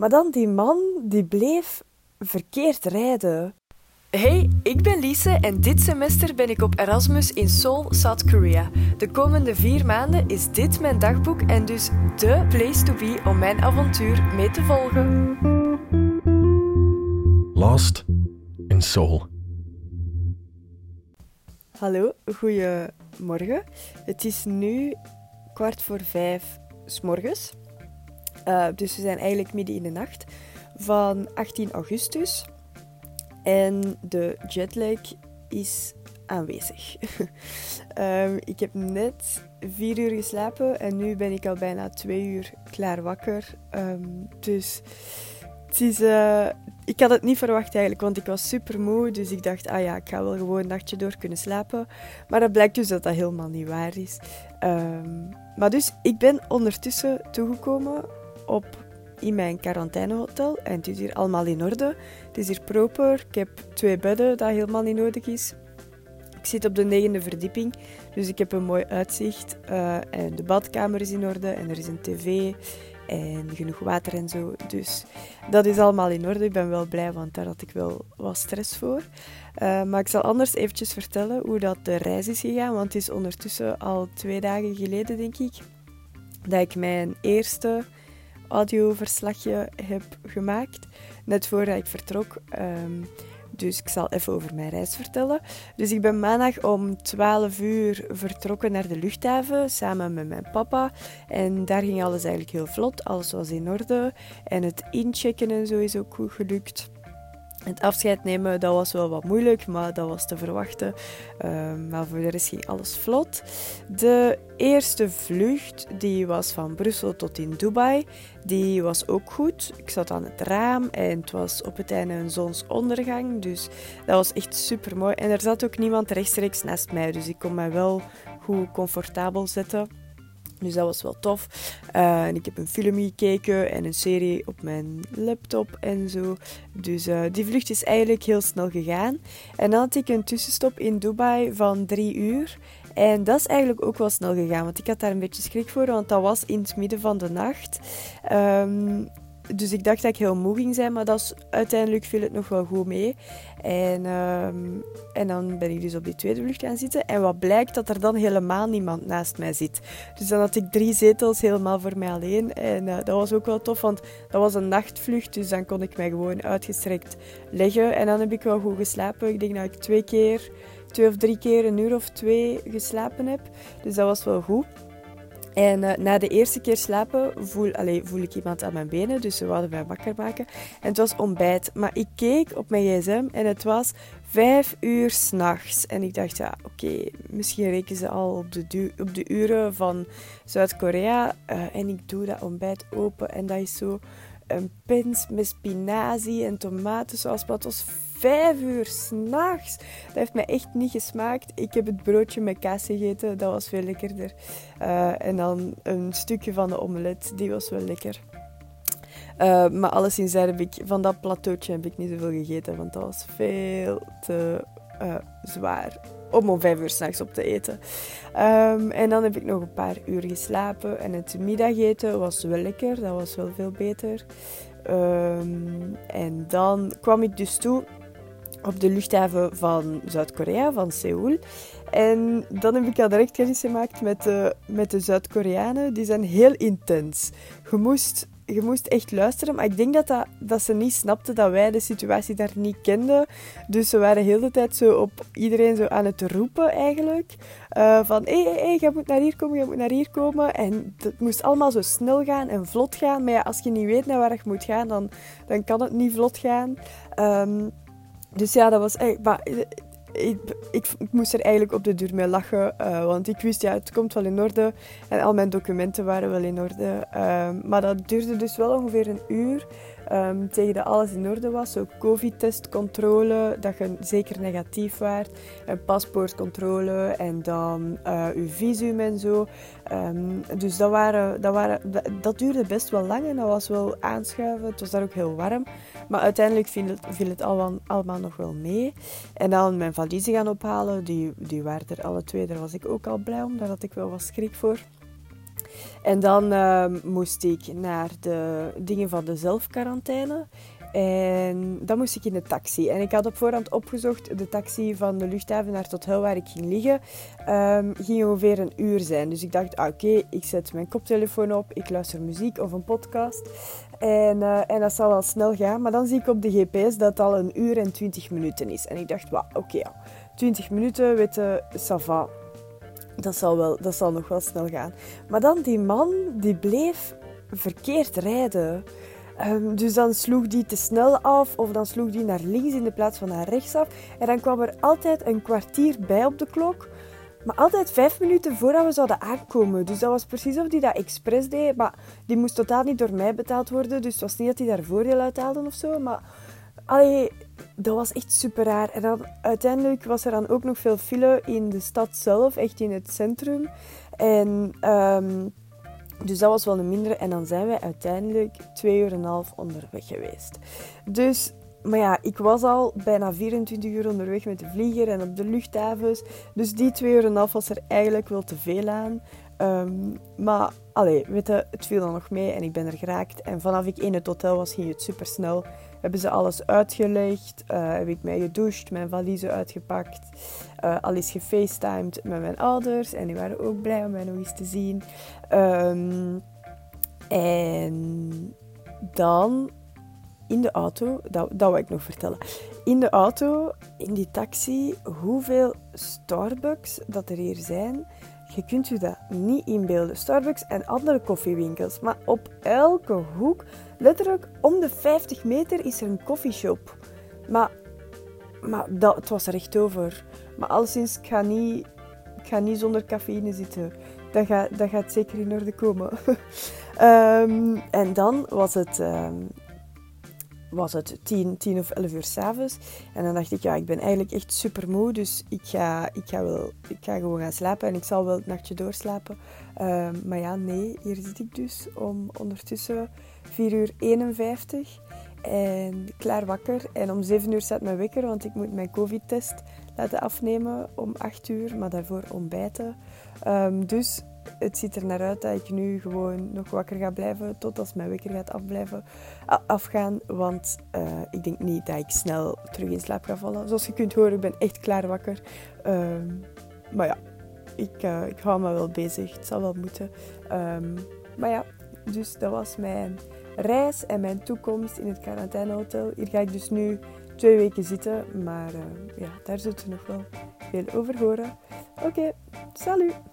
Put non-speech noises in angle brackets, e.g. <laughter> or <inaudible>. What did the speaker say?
Maar dan die man, die bleef verkeerd rijden. Hey, ik ben Lise en dit semester ben ik op Erasmus in Seoul, South Korea. De komende vier maanden is dit mijn dagboek en dus de place to be om mijn avontuur mee te volgen. Lost in Seoul. Hallo, goedemorgen. Het is nu kwart voor vijf s morgens. Uh, dus we zijn eigenlijk midden in de nacht van 18 augustus. En de jetlag is aanwezig. um, <laughs> ik heb net vier uur geslapen en nu ben ik al bijna twee uur klaar wakker. Um, dus het is, uh, ik had het niet verwacht eigenlijk, want ik was super moe. Dus ik dacht, ah ja, ik ga wel gewoon een nachtje door kunnen slapen. Maar dat blijkt dus dat dat helemaal niet waar is. Um, maar dus, ik ben ondertussen toegekomen op in mijn quarantainehotel. En het is hier allemaal in orde. Het is hier proper. Ik heb twee bedden, dat helemaal niet nodig is. Ik zit op de negende verdieping, dus ik heb een mooi uitzicht. Uh, en de badkamer is in orde en er is een tv en genoeg water en zo. Dus dat is allemaal in orde. Ik ben wel blij, want daar had ik wel wat stress voor. Uh, maar ik zal anders eventjes vertellen hoe dat de reis is gegaan, want het is ondertussen al twee dagen geleden, denk ik, dat ik mijn eerste audioverslagje heb gemaakt, net voordat ik vertrok. Um, dus ik zal even over mijn reis vertellen. Dus ik ben maandag om 12 uur vertrokken naar de luchthaven samen met mijn papa. En daar ging alles eigenlijk heel vlot. Alles was in orde. En het inchecken en zo is ook goed gelukt. Het afscheid nemen, dat was wel wat moeilijk, maar dat was te verwachten. Uh, maar voor de rest ging alles vlot. De eerste vlucht, die was van Brussel tot in Dubai, die was ook goed. Ik zat aan het raam en het was op het einde een zonsondergang, dus dat was echt super mooi. En er zat ook niemand rechtstreeks naast mij, dus ik kon mij wel goed comfortabel zetten. Dus dat was wel tof. Uh, en ik heb een film gekeken en een serie op mijn laptop en zo. Dus uh, die vlucht is eigenlijk heel snel gegaan. En dan had ik een tussenstop in Dubai van drie uur. En dat is eigenlijk ook wel snel gegaan, want ik had daar een beetje schrik voor, want dat was in het midden van de nacht. Um, dus ik dacht dat ik heel moe ging zijn, maar dat is, uiteindelijk viel het nog wel goed mee. En, um, en dan ben ik dus op die tweede vlucht gaan zitten. En wat blijkt, dat er dan helemaal niemand naast mij zit. Dus dan had ik drie zetels helemaal voor mij alleen. En uh, dat was ook wel tof, want dat was een nachtvlucht. Dus dan kon ik mij gewoon uitgestrekt leggen. En dan heb ik wel goed geslapen. Ik denk dat ik twee keer, twee of drie keer een uur of twee geslapen heb. Dus dat was wel goed. En uh, na de eerste keer slapen voel, voel ik iemand aan mijn benen, dus ze wilden mij wakker maken. En het was ontbijt. Maar ik keek op mijn gsm en het was vijf uur s'nachts. En ik dacht, ja, oké, misschien rekenen ze al op de, op de uren van Zuid-Korea. Uh, en ik doe dat ontbijt open en dat is zo een pins met spinazie en tomatensaus. Het was vijf uur s'nachts. Dat heeft mij echt niet gesmaakt. Ik heb het broodje met kaas gegeten. Dat was veel lekkerder. Uh, en dan een stukje van de omelet. Die was wel lekker. Uh, maar alleszins heb ik van dat plateautje heb ik niet zoveel gegeten, want dat was veel te uh, zwaar om om vijf uur s'nachts op te eten. Um, en dan heb ik nog een paar uur geslapen en het middageten was wel lekker, dat was wel veel beter. Um, en dan kwam ik dus toe op de luchthaven van Zuid-Korea, van Seoul. En dan heb ik al direct kennis gemaakt met de, met de Zuid-Koreanen. Die zijn heel intens. Je moest, je moest echt luisteren, maar ik denk dat, dat, dat ze niet snapten dat wij de situatie daar niet kenden. Dus ze waren heel de tijd zo op iedereen zo aan het roepen eigenlijk. Uh, van, hé, hé, hé, je moet naar hier komen, je moet naar hier komen. En het moest allemaal zo snel gaan en vlot gaan. Maar ja, als je niet weet naar waar je moet gaan, dan, dan kan het niet vlot gaan. Um, dus ja, dat was echt... Maar, eh, ik, ik, moest er eigenlijk op de duur mee lachen, uh, want ik wist, ja, het komt wel in orde. En al mijn documenten waren wel in orde. Uh, maar dat duurde dus wel ongeveer een uur. Um, tegen dat alles in orde was. Zo covid-testcontrole, dat je zeker negatief werd. Een paspoortcontrole en dan uh, uw visum en zo. Um, dus dat, waren, dat, waren, duurde best wel lang en dat was wel aanschuiven. Het was daar ook heel warm. Maar uiteindelijk viel het, viel allemaal, nog wel mee. En dan mijn valiezen gaan ophalen. Die, die waren er alle twee. Daar was ik ook al blij om. Daar had ik wel wat schrik voor. En dan ehm, moest ik naar de dingen van de zelfquarantaine. En dan moest ik in de taxi. En ik had op voorhand opgezocht, de taxi van de luchthaven naar het hotel waar ik ging liggen, um, ging ongeveer een uur zijn. Dus ik dacht, ah, oké, ik zet mijn koptelefoon op, ik luister muziek of een podcast. En, uh, en dat zal wel snel gaan. Maar dan zie ik op de GPS dat het al een uur en twintig minuten is. En ik dacht, oké, okay, 20 minuten, weet je. Dat zal, wel, dat zal nog wel snel gaan. Maar dan die man, die bleef verkeerd rijden. Um, dus dan sloeg die te snel af of dan sloeg die naar links in de plaats van naar rechts af. En dan kwam er altijd een kwartier bij op de klok. Maar altijd vijf minuten voordat we zouden aankomen. Dus dat was precies of die dat expres deed. Maar die moest totaal niet door mij betaald worden. Dus het was niet dat hij daar voordeel uit haalde of zo. Maar allee, dat was echt super raar. En dan, uiteindelijk was er dan ook nog veel file in de stad zelf, echt in het centrum. En um, dus dat was wel een mindere. En dan zijn wij uiteindelijk twee uur en een half onderweg geweest. Dus, maar ja, ik was al bijna 24 uur onderweg met de vlieger en op de luchthavens. Dus die twee uur en was er eigenlijk wel te veel aan. Um, maar, allee, weet je, het viel dan nog mee en ik ben er geraakt. En vanaf ik in het hotel was, ging het super snel hebben ze alles uitgelegd. Uh, heb ik mij gedoucht, mijn valiezen uitgepakt. Uh, al is gefacetimed met mijn ouders. En die waren ook blij om mij nog eens te zien. Um, en dan in de auto, dat, dat wil ik nog vertellen. In de auto, in die taxi, hoeveel Starbucks dat er hier zijn je kunt je dat niet inbeelden. Starbucks en andere koffiewinkels. Maar op elke hoek, letterlijk om de 50 meter, is er een koffieshop. Maar, maar dat, het was er echt over. Maar alleszins, ik ga niet, ga niet zonder cafeïne zitten. Dat gaat, dat gaat zeker in orde komen. um, <laughs> en dan was het um, was het 10, 10 of 11 uur s'avonds. En dan dacht ik, ja, ik ben eigenlijk echt super moe. Dus ik ga, ik, ga wel, ik ga gewoon gaan slapen. En ik zal wel het nachtje doorslapen. Um, maar ja, nee, hier zit ik dus om ondertussen 4 uur 51. En klaar wakker. En om 7 uur staat mijn wekker, want ik moet mijn covid-test laten afnemen om 8 uur. Maar daarvoor ontbijten. Um, dus het ziet er naar uit dat ik nu gewoon nog wakker ga blijven tot als mijn wekker gaat afblijven, afgaan. Want uh, ik denk niet dat ik snel terug in slaap ga vallen. Zoals je kunt horen, ik ben echt klaar wakker. Uh, maar ja, ik, uh, ik hou me wel bezig. Het zal wel moeten. Um, maar ja, dus dat was mijn reis en mijn toekomst in het quarantainehotel. Hier ga ik dus nu twee weken zitten. Maar uh, ja, daar zult u nog wel veel over horen. Oké, okay, salut!